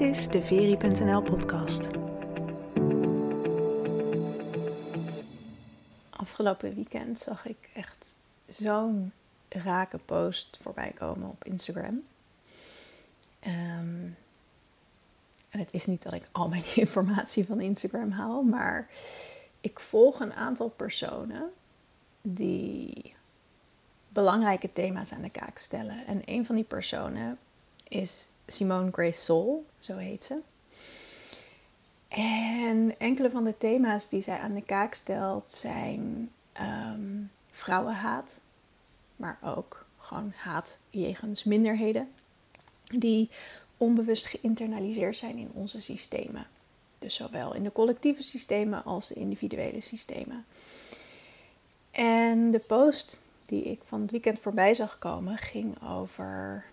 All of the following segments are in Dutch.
Dit is de Veri.nl podcast. Afgelopen weekend zag ik echt zo'n rake post voorbij komen op Instagram. Ehm, en het is niet dat ik al mijn informatie van Instagram haal, maar ik volg een aantal personen die belangrijke thema's aan de kaak stellen. En een van die personen is Simone Grace Soul, zo heet ze. En enkele van de thema's die zij aan de kaak stelt zijn um, vrouwenhaat, maar ook gewoon haat jegens minderheden, die onbewust geïnternaliseerd zijn in onze systemen. Dus zowel in de collectieve systemen als de individuele systemen. En de post die ik van het weekend voorbij zag komen ging over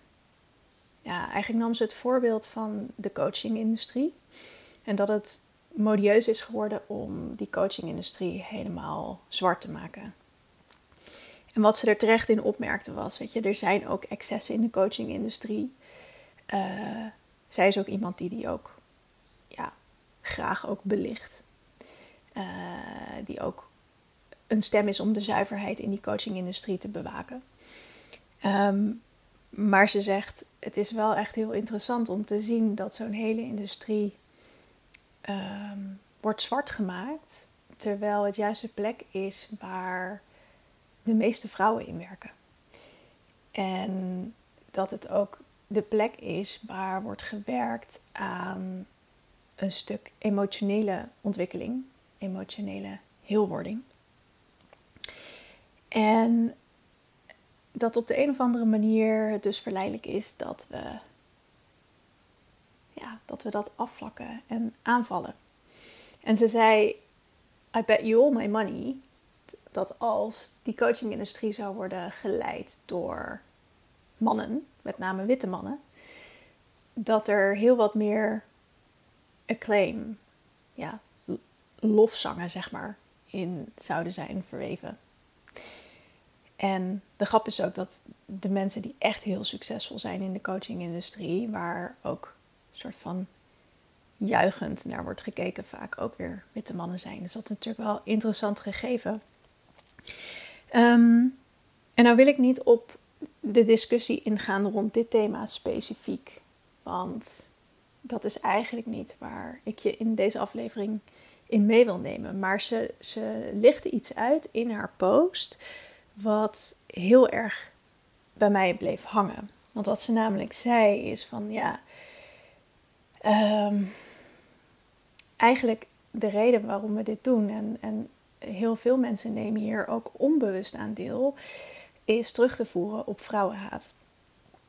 ja, eigenlijk nam ze het voorbeeld van de coachingindustrie. En dat het modieus is geworden om die coachingindustrie helemaal zwart te maken. En wat ze er terecht in opmerkte was, weet je, er zijn ook excessen in de coachingindustrie. Uh, zij is ook iemand die die ook ja, graag ook belicht. Uh, die ook een stem is om de zuiverheid in die coachingindustrie te bewaken. Um, maar ze zegt, het is wel echt heel interessant om te zien dat zo'n hele industrie um, wordt zwart gemaakt, terwijl het juist de plek is waar de meeste vrouwen in werken. En dat het ook de plek is waar wordt gewerkt aan een stuk emotionele ontwikkeling, emotionele heelwording. En dat op de een of andere manier het dus verleidelijk is dat we, ja, dat we dat afvlakken en aanvallen. En ze zei, I bet you all my money, dat als die coachingindustrie zou worden geleid door mannen, met name witte mannen, dat er heel wat meer acclaim, ja, lofzangen zeg maar, in zouden zijn verweven. En de grap is ook dat de mensen die echt heel succesvol zijn in de coachingindustrie, waar ook een soort van juichend naar wordt gekeken, vaak ook weer witte mannen zijn. Dus dat is natuurlijk wel interessant gegeven. Um, en nou wil ik niet op de discussie ingaan rond dit thema specifiek, want dat is eigenlijk niet waar ik je in deze aflevering in mee wil nemen. Maar ze, ze lichtte iets uit in haar post wat heel erg bij mij bleef hangen. Want wat ze namelijk zei is van ja, um, eigenlijk de reden waarom we dit doen en, en heel veel mensen nemen hier ook onbewust aan deel, is terug te voeren op vrouwenhaat.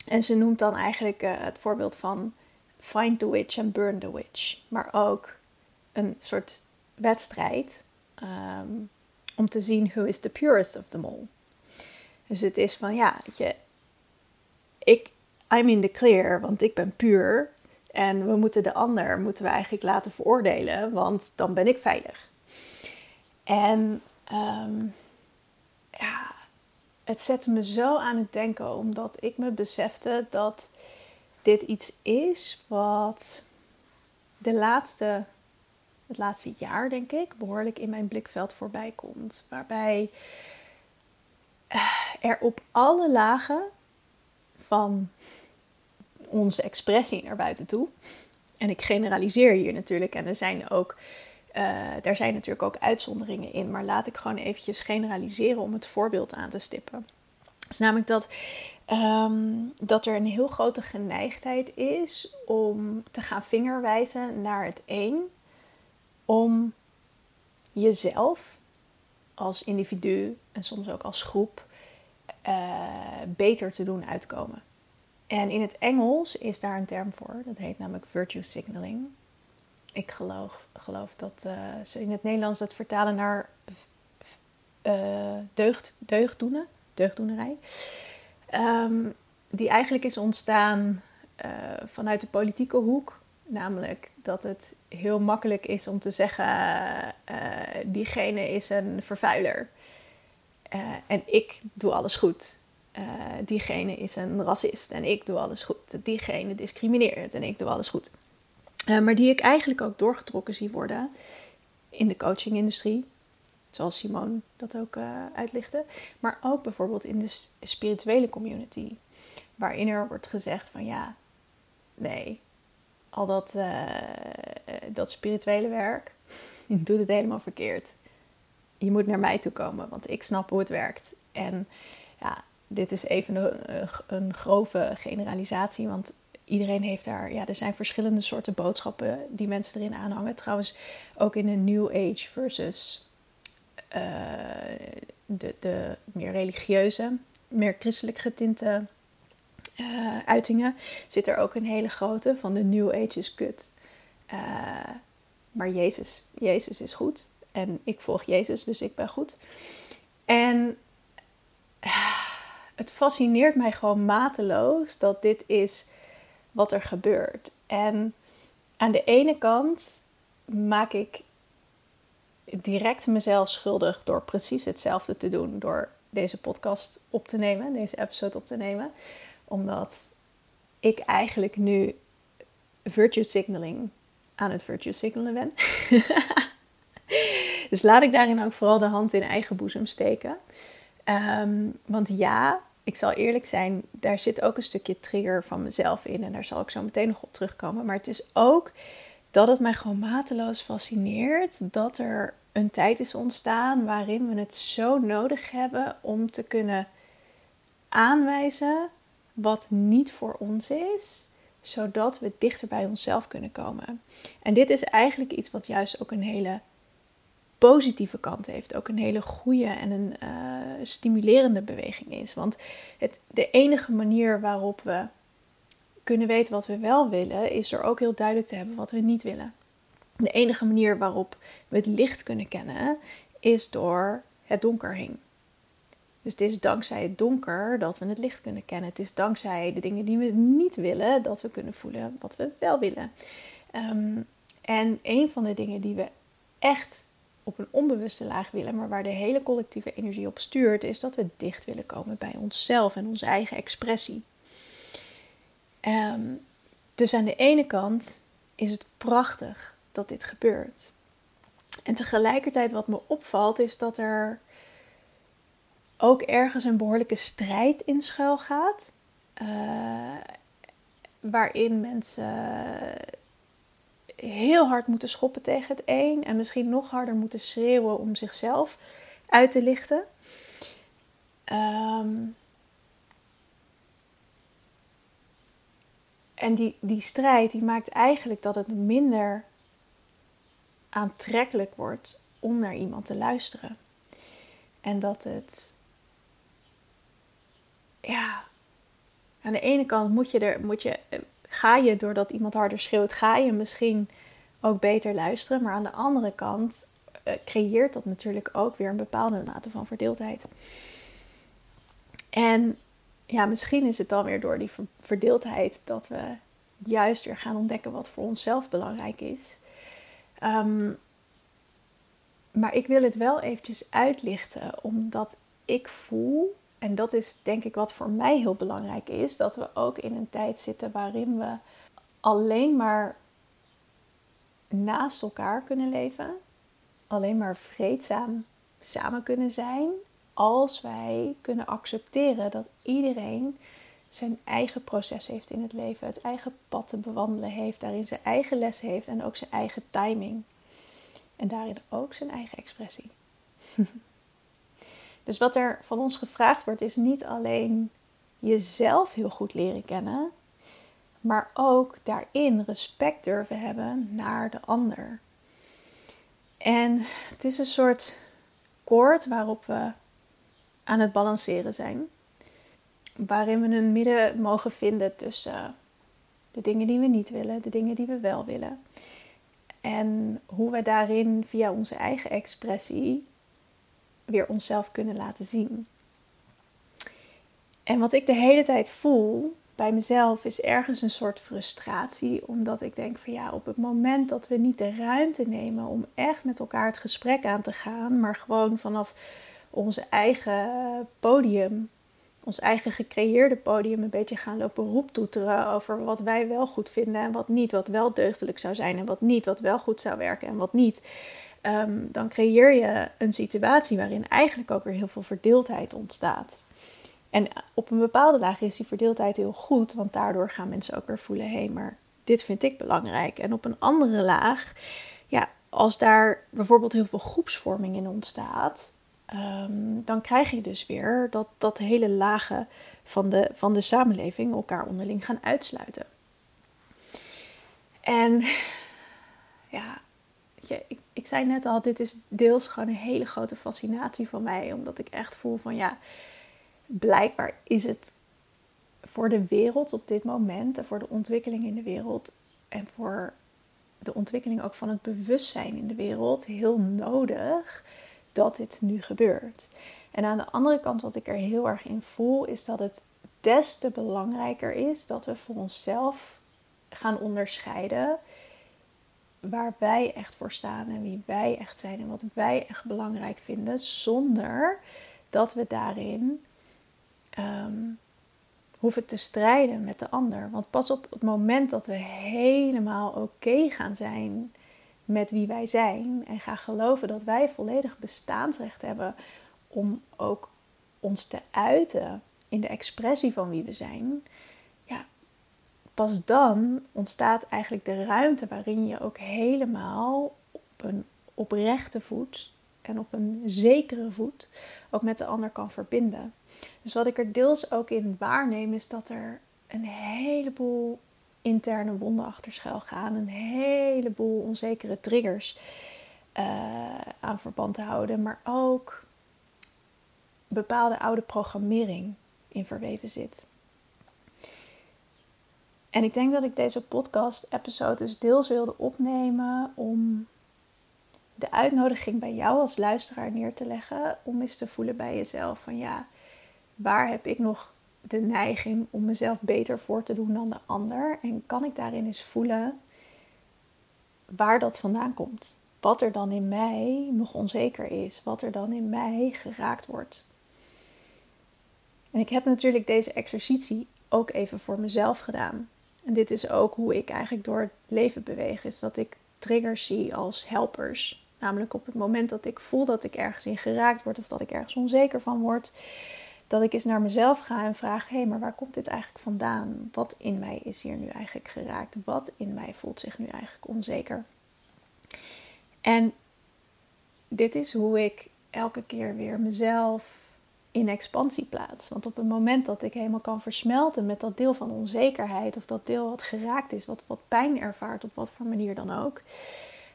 En ze noemt dan eigenlijk uh, het voorbeeld van find the witch and burn the witch. Maar ook een soort wedstrijd um, om te zien who is the purest of them all. Dus het is van ja, weet je, ik, I'm in the clear, want ik ben puur. En we moeten de ander moeten we eigenlijk laten veroordelen, want dan ben ik veilig. En um, ja, het zette me zo aan het denken, omdat ik me besefte dat dit iets is wat de laatste, het laatste jaar, denk ik, behoorlijk in mijn blikveld voorbij komt. Waarbij er op alle lagen van onze expressie naar buiten toe. En ik generaliseer hier natuurlijk. En er zijn ook, uh, daar zijn natuurlijk ook uitzonderingen in. Maar laat ik gewoon eventjes generaliseren om het voorbeeld aan te stippen. Het is namelijk dat, ehm, dat er een heel grote geneigdheid is om te gaan vingerwijzen naar het een. Om jezelf als individu en soms ook als groep uh, beter te doen uitkomen. En in het Engels is daar een term voor, dat heet namelijk virtue signaling. Ik geloof, geloof dat uh, ze in het Nederlands dat vertalen naar uh, deugd, deugddoenen, deugddoenerij. Um, die eigenlijk is ontstaan vanuit de politieke hoek. Namelijk dat het heel makkelijk is om te zeggen: diegene is een vervuiler. Uh, en ik doe alles goed. Uh, diegene is een racist en ik doe alles goed. Diegene discrimineert en ik doe alles goed. Uh, maar die ik eigenlijk ook doorgetrokken zie worden in de coachingindustrie. Zoals Simone dat ook uitlichtte. Maar ook bijvoorbeeld in de spirituele community. Waarin er wordt gezegd van ja, nee, al dat, dat spirituele werk, doet het helemaal verkeerd. Je moet naar mij toe komen, want ik snap hoe het werkt. En ja, dit is even een, een grove generalisatie, want iedereen heeft daar, ja, er zijn verschillende soorten boodschappen die mensen erin aanhangen. Trouwens, ook in de New Age versus uh, de, de meer religieuze, meer christelijk getinte uh, uitingen, zit er ook een hele grote van de New Age is kut. Maar Jezus, Jezus is goed. En ik volg Jezus, dus ik ben goed. En het fascineert mij gewoon mateloos dat dit is wat er gebeurt. En aan de ene kant maak ik direct mezelf schuldig door precies hetzelfde te doen. Door deze podcast op te nemen, deze episode op te nemen. Omdat ik eigenlijk nu virtue signaling aan het virtue signalen ben. dus laat ik daarin ook vooral de hand in eigen boezem steken. Ehm, want ja, ik zal eerlijk zijn, daar zit ook een stukje trigger van mezelf in. En daar zal ik zo meteen nog op terugkomen. Maar het is ook dat het mij gewoon mateloos fascineert dat er een tijd is ontstaan waarin we het zo nodig hebben om te kunnen aanwijzen wat niet voor ons is, zodat we dichter bij onszelf kunnen komen. En dit is eigenlijk iets wat juist ook een hele positieve kant heeft. Ook een hele goede en een uh, stimulerende beweging is. Want het, de enige manier waarop we kunnen weten wat we wel willen, is er ook heel duidelijk te hebben wat we niet willen. De enige manier waarop we het licht kunnen kennen, is door het donker heen. Dus het is dankzij het donker dat we het licht kunnen kennen. Het is dankzij de dingen die we niet willen dat we kunnen voelen wat we wel willen. Um, en een van de dingen die we echt op een onbewuste laag willen, maar waar de hele collectieve energie op stuurt, is dat we dicht willen komen bij onszelf en onze eigen expressie. Um, dus aan de ene kant is het prachtig dat dit gebeurt. En tegelijkertijd wat me opvalt is dat er ook ergens een behoorlijke strijd in schuil gaat. Uh, waarin mensen heel hard moeten schoppen tegen het een en misschien nog harder moeten schreeuwen om zichzelf uit te lichten. Um, en die, die strijd die maakt eigenlijk dat het minder aantrekkelijk wordt om naar iemand te luisteren. En dat het, ja, aan de ene kant moet je er, moet je, ga je doordat iemand harder schreeuwt, ga je misschien ook beter luisteren. Maar aan de andere kant uh, creëert dat natuurlijk ook weer een bepaalde mate van verdeeldheid. En ja, misschien is het dan weer door die verdeeldheid dat we juist weer gaan ontdekken wat voor onszelf belangrijk is. Um, maar ik wil het wel eventjes uitlichten, omdat ik voel, en dat is denk ik wat voor mij heel belangrijk is, dat we ook in een tijd zitten waarin we alleen maar naast elkaar kunnen leven, alleen maar vreedzaam samen kunnen zijn, als wij kunnen accepteren dat iedereen zijn eigen proces heeft in het leven, het eigen pad te bewandelen heeft, daarin zijn eigen les heeft en ook zijn eigen timing. En daarin ook zijn eigen expressie. dus wat er van ons gevraagd wordt, is niet alleen jezelf heel goed leren kennen, maar ook daarin respect durven hebben naar de ander. En het is een soort koord waarop we aan het balanceren zijn waarin we een midden mogen vinden tussen de dingen die we niet willen, de dingen die we wel willen. En hoe we daarin via onze eigen expressie weer onszelf kunnen laten zien. En wat ik de hele tijd voel bij mezelf is ergens een soort frustratie, omdat ik denk van ja, op het moment dat we niet de ruimte nemen om echt met elkaar het gesprek aan te gaan, maar gewoon vanaf onze eigen podium ons eigen gecreëerde podium een beetje gaan lopen roeptoeteren over wat wij wel goed vinden en wat niet, wat wel deugdelijk zou zijn en wat niet, wat wel goed zou werken en wat niet, ehm, dan creëer je een situatie waarin eigenlijk ook weer heel veel verdeeldheid ontstaat. En op een bepaalde laag is die verdeeldheid heel goed, want daardoor gaan mensen ook weer voelen: hé, hey, maar dit vind ik belangrijk. En op een andere laag, ja, als daar bijvoorbeeld heel veel groepsvorming in ontstaat, ehm, dan krijg je dus weer dat, dat hele lagen van de, van de samenleving elkaar onderling gaan uitsluiten. En ja, ik, ik zei net al, dit is deels gewoon een hele grote fascinatie van mij, omdat ik echt voel van ja, blijkbaar is het voor de wereld op dit moment en voor de ontwikkeling in de wereld en voor de ontwikkeling ook van het bewustzijn in de wereld heel nodig dat dit nu gebeurt. En aan de andere kant, wat ik er heel erg in voel, is dat het des te belangrijker is dat we voor onszelf gaan onderscheiden waar wij echt voor staan en wie wij echt zijn en wat wij echt belangrijk vinden, zonder dat we daarin um, hoeven te strijden met de ander. Want pas op het moment dat we helemaal oké gaan zijn met wie wij zijn en gaan geloven dat wij volledig bestaansrecht hebben om ook ons te uiten in de expressie van wie we zijn, pas dan ontstaat eigenlijk de ruimte waarin je ook helemaal op een oprechte voet en op een zekere voet ook met de ander kan verbinden. Dus wat ik er deels ook in waarneem is dat er een heleboel interne wonden achter schuil gaan, een heleboel onzekere triggers uh, aan verband te houden, maar ook bepaalde oude programmering in verweven zit. En ik denk dat ik deze podcast-episode dus deels wilde opnemen om de uitnodiging bij jou als luisteraar neer te leggen. Om eens te voelen bij jezelf van ja, waar heb ik nog de neiging om mezelf beter voor te doen dan de ander? En kan ik daarin eens voelen waar dat vandaan komt? Wat er dan in mij nog onzeker is, wat er dan in mij geraakt wordt. En ik heb natuurlijk deze exercitie ook even voor mezelf gedaan. En dit is ook hoe ik eigenlijk door het leven beweeg, is dat ik triggers zie als helpers. Namelijk op het moment dat ik voel dat ik ergens in geraakt word of dat ik ergens onzeker van word, dat ik eens naar mezelf ga en vraag: hé, hey, maar waar komt dit eigenlijk vandaan? Wat in mij is hier nu eigenlijk geraakt? Wat in mij voelt zich nu eigenlijk onzeker? En dit is hoe ik elke keer weer mezelf in expansie plaats. Want op het moment dat ik helemaal kan versmelten met dat deel van onzekerheid of dat deel wat geraakt is, wat, wat pijn ervaart op wat voor manier dan ook,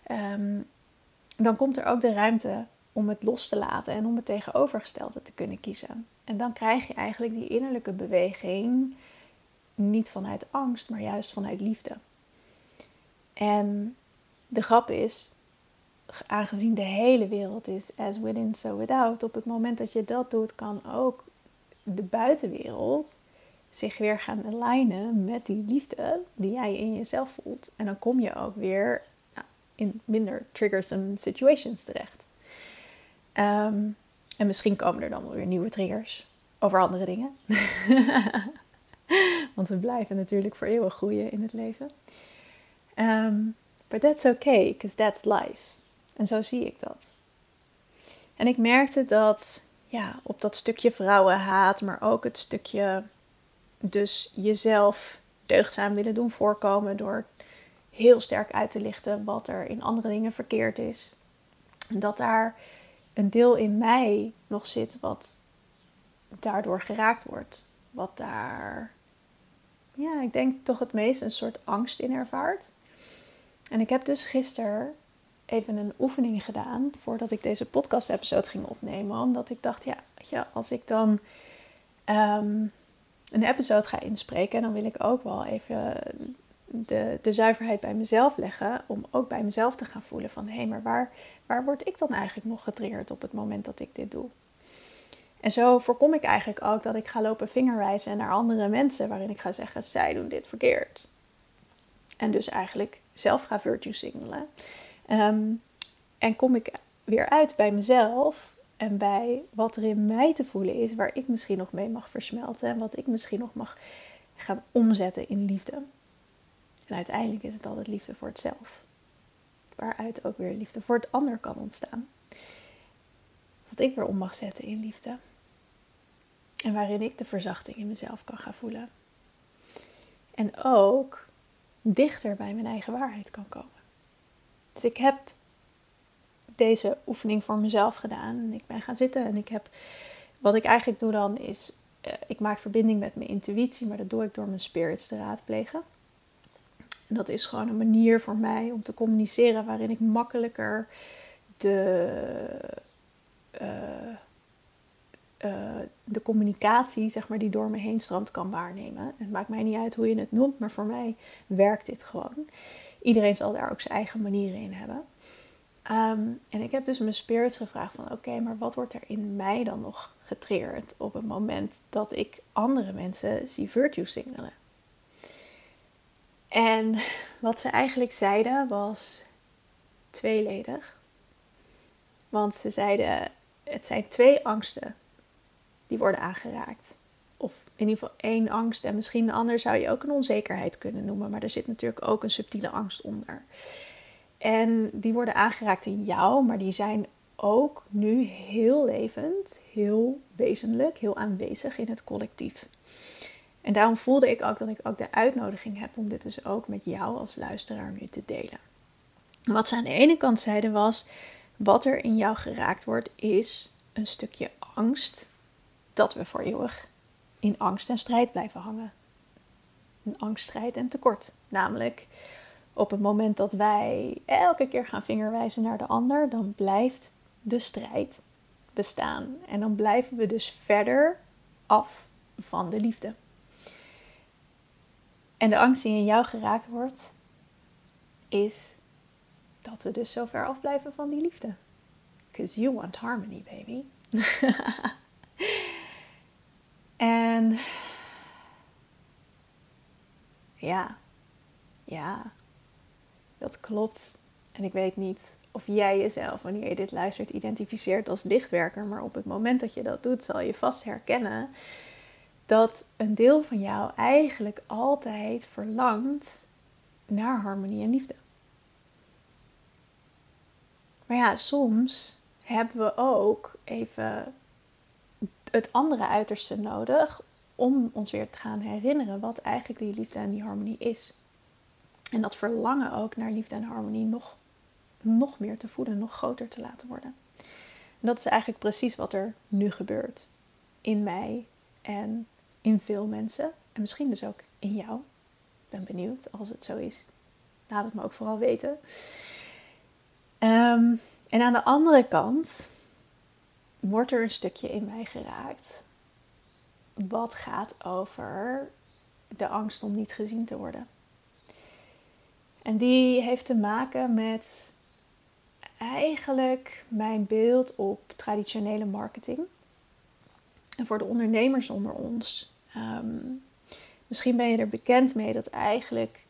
ehm, dan komt er ook de ruimte om het los te laten en om het tegenovergestelde te kunnen kiezen. En dan krijg je eigenlijk die innerlijke beweging niet vanuit angst, maar juist vanuit liefde. En de grap is, aangezien de hele wereld is as within, so without, op het moment dat je dat doet, kan ook de buitenwereld zich weer gaan alignen met die liefde die jij in jezelf voelt. En dan kom je ook weer nou, in minder triggersome situations terecht. Ehm, en misschien komen er dan wel weer nieuwe triggers over andere dingen. Want we blijven natuurlijk voor eeuwig groeien in het leven. Um, but that's okay, because that's life. En zo zie ik dat. En ik merkte dat ja, op dat stukje vrouwenhaat, maar ook het stukje dus jezelf deugdzaam willen doen voorkomen door heel sterk uit te lichten wat er in andere dingen verkeerd is. Dat daar een deel in mij nog zit wat daardoor geraakt wordt. Wat daar, ja, ik denk toch het meest een soort angst in ervaart. En ik heb dus gisteren even een oefening gedaan voordat ik deze podcast-episode ging opnemen. Omdat ik dacht, ja, als ik dan ehm, een episode ga inspreken, dan wil ik ook wel even de, de zuiverheid bij mezelf leggen. Om ook bij mezelf te gaan voelen van, hé, hey, maar waar, waar word ik dan eigenlijk nog getriggerd op het moment dat ik dit doe? En zo voorkom ik eigenlijk ook dat ik ga lopen vingerwijzen naar andere mensen, waarin ik ga zeggen: zij doen dit verkeerd. En dus eigenlijk zelf ga virtue signalen. Um, en kom ik weer uit bij mezelf en bij wat er in mij te voelen is, waar ik misschien nog mee mag versmelten en wat ik misschien nog mag gaan omzetten in liefde. En uiteindelijk is het altijd liefde voor het zelf, waaruit ook weer liefde voor het ander kan ontstaan. Wat ik weer om mag zetten in liefde. En waarin ik de verzachting in mezelf kan gaan voelen. En ook dichter bij mijn eigen waarheid kan komen. Dus ik heb deze oefening voor mezelf gedaan. En ik ben gaan zitten en ik heb. Wat ik eigenlijk doe dan is. Uh, ik maak verbinding met mijn intuïtie, maar dat doe ik door mijn spirits te raadplegen. En dat is gewoon een manier voor mij om te communiceren waarin ik makkelijker de. Uh, de communicatie, zeg maar, die door me heen stroomt, kan waarnemen. Het maakt mij niet uit hoe je het noemt, maar voor mij werkt dit gewoon. Iedereen zal daar ook zijn eigen manieren in hebben. Ehm, en ik heb dus mijn spirits gevraagd van oké, maar wat wordt er in mij dan nog getriggerd op het moment dat ik andere mensen zie virtue signalen? En wat ze eigenlijk zeiden was tweeledig. Want ze zeiden, het zijn twee angsten die worden aangeraakt. Of in ieder geval één angst en misschien een ander zou je ook een onzekerheid kunnen noemen. Maar er zit natuurlijk ook een subtiele angst onder. En die worden aangeraakt in jou, maar die zijn ook nu heel levend, heel wezenlijk, heel aanwezig in het collectief. En daarom voelde ik ook dat ik ook de uitnodiging heb om dit dus ook met jou als luisteraar nu te delen. Wat ze aan de ene kant zeiden was, wat er in jou geraakt wordt, is een stukje angst dat we voor eeuwig in angst en strijd blijven hangen. Een angst, strijd en tekort. Namelijk, op het moment dat wij elke keer gaan vingerwijzen naar de ander, dan blijft de strijd bestaan. En dan blijven we dus verder af van de liefde. En de angst die in jou geraakt wordt, is dat we dus zo ver af blijven van die liefde. Because you want harmony, baby. en ja, ja, dat klopt. En ik weet niet of jij jezelf, wanneer je dit luistert, identificeert als lichtwerker. Maar op het moment dat je dat doet, zal je vast herkennen dat een deel van jou eigenlijk altijd verlangt naar harmonie en liefde. Maar ja, soms hebben we ook even het andere uiterste nodig om ons weer te gaan herinneren wat eigenlijk die liefde en die harmonie is. En dat verlangen ook naar liefde en harmonie nog, nog meer te voeden, nog groter te laten worden. En dat is eigenlijk precies wat er nu gebeurt. In mij en in veel mensen. En misschien dus ook in jou. Ik ben benieuwd als het zo is. Laat het me ook vooral weten. Ehm, en aan de andere kant wordt er een stukje in mij geraakt. Wat gaat over de angst om niet gezien te worden. En die heeft te maken met eigenlijk mijn beeld op traditionele marketing. En voor de ondernemers onder ons. Ehm, misschien ben je er bekend mee dat eigenlijk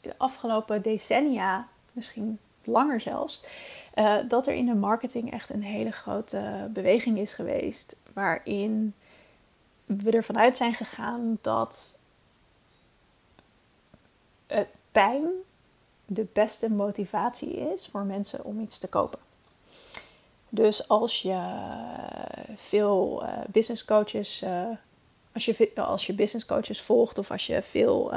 de afgelopen decennia, misschien langer zelfs, uh, dat er in de marketing echt een hele grote beweging is geweest. Waarin we ervan uit zijn gegaan dat het pijn de beste motivatie is voor mensen om iets te kopen. Dus als je veel uh, business coaches, uh, als, je, als je business coaches volgt of als je veel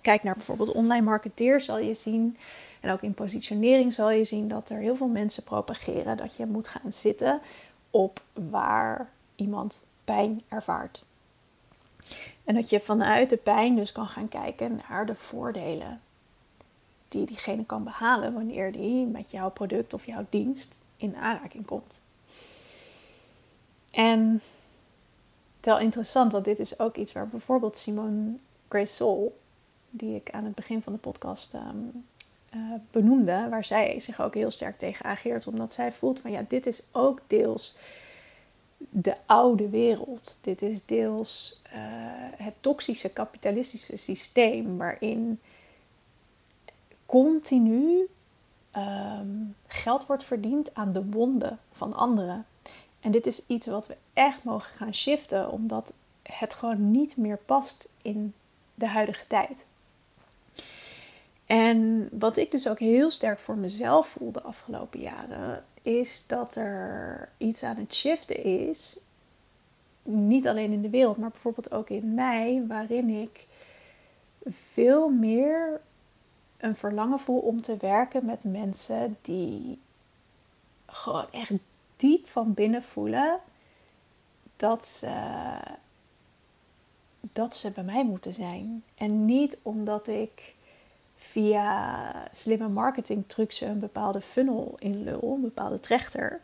kijkt naar bijvoorbeeld online marketeers, zal je zien, en ook in positionering zal je zien dat er heel veel mensen propageren dat je moet gaan zitten op waar iemand pijn ervaart. En dat je vanuit de pijn dus kan gaan kijken naar de voordelen die diegene kan behalen wanneer die met jouw product of jouw dienst in aanraking komt. En wel interessant, want dit is ook iets waar bijvoorbeeld Simone Grace Soul, die ik aan het begin van de podcast um, uh, benoemde, waar zij zich ook heel sterk tegen ageert, omdat zij voelt van ja, dit is ook deels de oude wereld. Dit is deels uh, het toxische kapitalistische systeem waarin continu um, geld wordt verdiend aan de wonden van anderen. En dit is iets wat we echt mogen gaan shiften, omdat het gewoon niet meer past in de huidige tijd. En wat ik dus ook heel sterk voor mezelf voel de afgelopen jaren, is dat er iets aan het shiften is. Niet alleen in de wereld, maar bijvoorbeeld ook in mij, waarin ik veel meer een verlangen voel om te werken met mensen die gewoon echt diep van binnen voelen dat ze, dat ze bij mij moeten zijn. En niet omdat ik via slimme marketing trucs een bepaalde funnel inlul, een bepaalde trechter.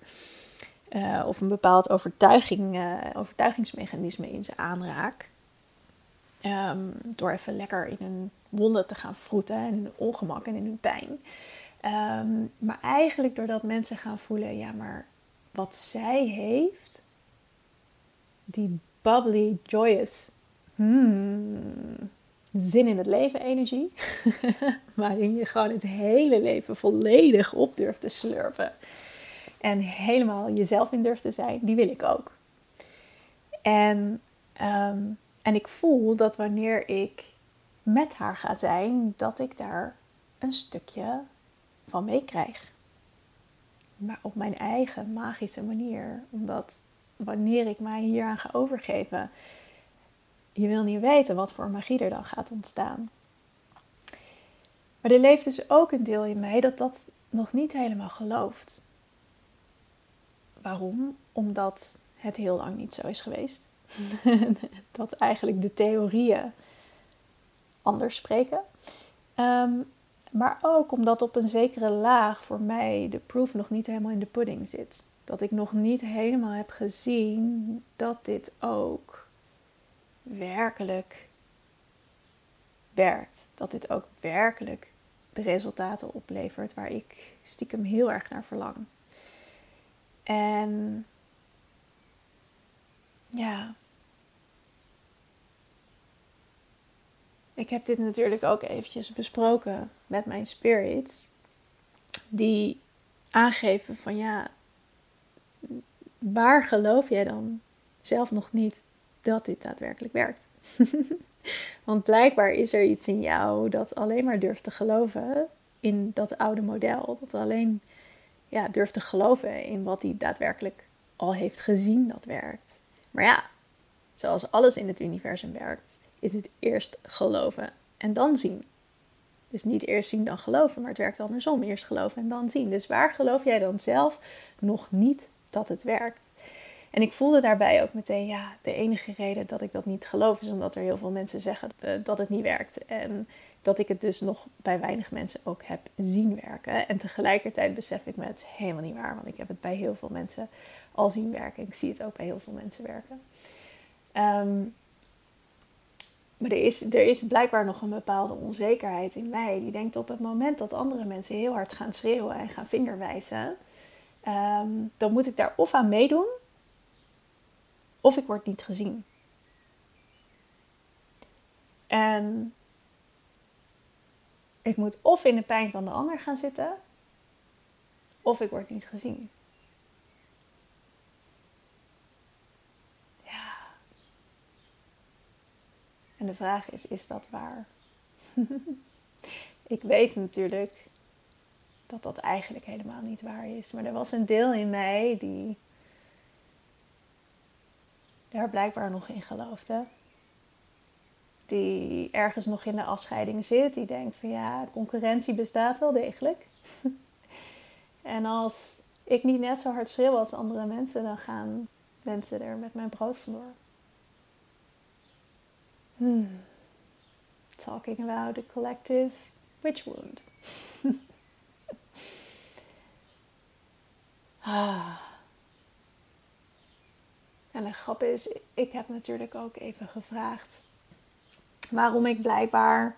Uh, of een bepaald overtuiging, uh, overtuigingsmechanisme in ze aanraak. Um, door even lekker in hun wonden te gaan vroeten en in hun ongemak en in hun pijn. Um, maar eigenlijk doordat mensen gaan voelen, ja, maar wat zij heeft, die bubbly, joyous, hmm, zin in het leven energie, waarin je gewoon het hele leven volledig op durft te slurpen en helemaal jezelf in durft te zijn, die wil ik ook. En, um, en ik voel dat wanneer ik met haar ga zijn, dat ik daar een stukje van meekrijg. Maar op mijn eigen magische manier. Omdat wanneer ik mij hieraan ga overgeven, je wil niet weten wat voor magie er dan gaat ontstaan. Maar er leeft dus ook een deel in mij dat dat nog niet helemaal gelooft. Waarom? Omdat het heel lang niet zo is geweest. dat eigenlijk de theorieën anders spreken. Ehm, maar ook omdat op een zekere laag voor mij de proof nog niet helemaal in de pudding zit. Dat ik nog niet helemaal heb gezien dat dit ook werkelijk werkt. Dat dit ook werkelijk de resultaten oplevert waar ik stiekem heel erg naar verlang. En ja. Ik heb dit natuurlijk ook eventjes besproken met mijn spirits. Die aangeven van ja, waar geloof jij dan zelf nog niet dat dit daadwerkelijk werkt? Want blijkbaar is er iets in jou dat alleen maar durft te geloven in dat oude model. Dat alleen ja, durft te geloven in wat hij daadwerkelijk al heeft gezien dat werkt. Maar ja, zoals alles in het universum werkt, is het eerst geloven en dan zien. Dus niet eerst zien dan geloven, maar het werkt andersom. Eerst geloven en dan zien. Dus waar geloof jij dan zelf nog niet dat het werkt? En ik voelde daarbij ook meteen, ja, de enige reden dat ik dat niet geloof is omdat er heel veel mensen zeggen eh, dat het niet werkt. En dat ik het dus nog bij weinig mensen ook heb zien werken. En tegelijkertijd besef ik me het helemaal niet waar, want ik heb het bij heel veel mensen al zien werken. Ik zie het ook bij heel veel mensen werken. Um, maar er is, er is blijkbaar nog een bepaalde onzekerheid in mij. Die denkt op het moment dat andere mensen heel hard gaan schreeuwen en gaan vingerwijzen. Um, dan moet ik daar of aan meedoen. Of ik word niet gezien. En ik moet of in de pijn van de ander gaan zitten. Of ik word niet gezien. En de vraag is, is dat waar? ik weet natuurlijk dat dat eigenlijk helemaal niet waar is. Maar er was een deel in mij die daar blijkbaar nog in geloofde. Die ergens nog in de afscheiding zit. Die denkt van ja, concurrentie bestaat wel degelijk. en als ik niet net zo hard schreeuw als andere mensen, dan gaan mensen er met mijn brood vandoor. Hmm. Talking about a collective witch wound. ah. En de grap is, ik heb natuurlijk ook even gevraagd waarom ik blijkbaar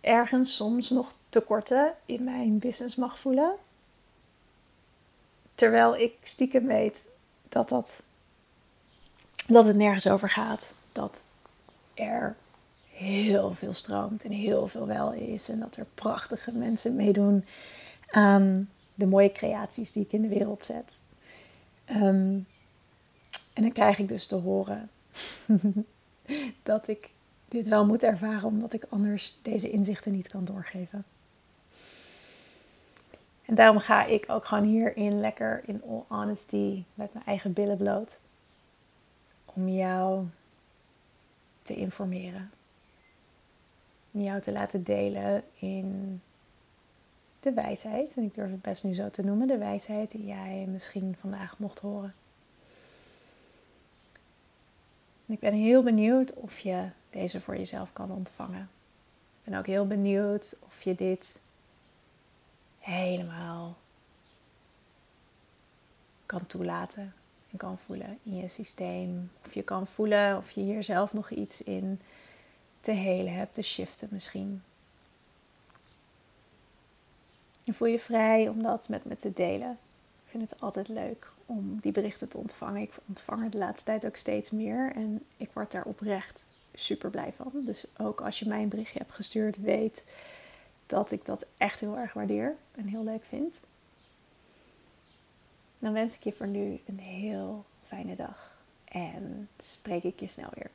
ergens soms nog tekorten in mijn business mag voelen. Terwijl ik stiekem weet dat, dat, dat het nergens over gaat dat er heel veel stroomt en heel veel wel is. En dat er prachtige mensen meedoen aan de mooie creaties die ik in de wereld zet. Ehm, en dan krijg ik dus te horen dat ik dit wel moet ervaren omdat ik anders deze inzichten niet kan doorgeven. En daarom ga ik ook gewoon hierin lekker in all honesty met mijn eigen billen bloot. Om jou te informeren. Om jou te laten delen in de wijsheid. En ik durf het best nu zo te noemen. De wijsheid die jij misschien vandaag mocht horen. Ik ben heel benieuwd of je deze voor jezelf kan ontvangen. Ik ben ook heel benieuwd of je dit helemaal kan toelaten en kan voelen in je systeem. Of je kan voelen of je hier zelf nog iets in te helen hebt, te shiften misschien. En voel je vrij om dat met me te delen. Ik vind het altijd leuk om die berichten te ontvangen. Ik ontvang er de laatste tijd ook steeds meer en ik word daar oprecht super blij van. Dus ook als je mij een berichtje hebt gestuurd, weet dat ik dat echt heel erg waardeer en heel leuk vind. Dan wens ik je voor nu een heel fijne dag en spreek ik je snel weer.